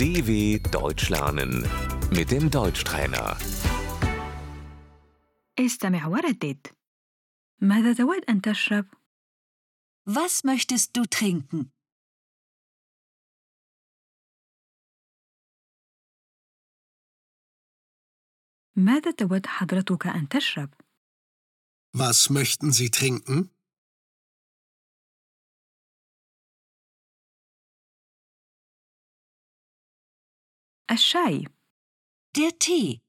DW Deutsch lernen mit dem Deutschtrainer. استمع وردد ماذا تود أن تشرب؟ Was möchtest du trinken? ماذا تود حضرتك أن تشرب؟ Was möchten Sie trinken? الشاي Der Tee.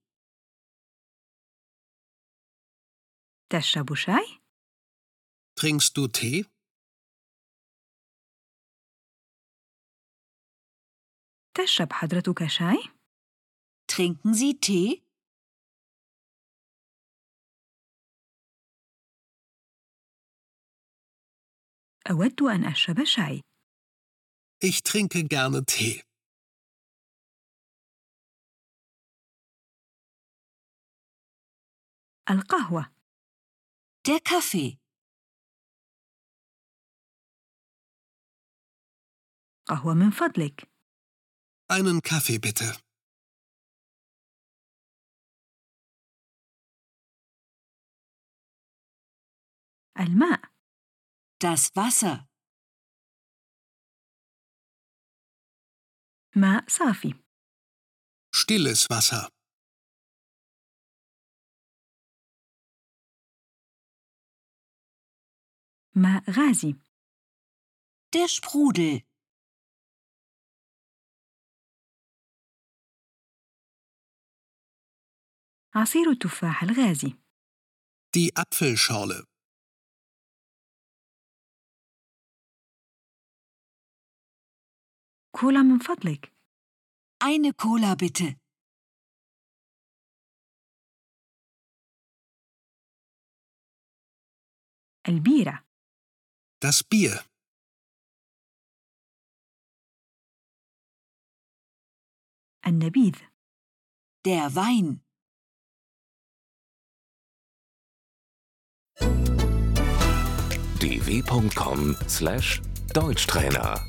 تشرب شاي؟ Trinkst du Tee? تشرب حضرتك شاي؟ Trinken Sie Tee? أود أن أشرب شاي Ich trinke gerne Tee. القهوة Der Kaffee. قهوة من فضلك Einen Kaffee bitte. الماء Das Wasser. ماء صافي Stilles Wasser. ماء غازي Der Sprudel. عصير التفاح الغازي Die Apfelschorle. كولا من فضلك Eine Cola bitte. البيرة Das Bier. النبيذ Der Wein. dw.com/deutschtrainer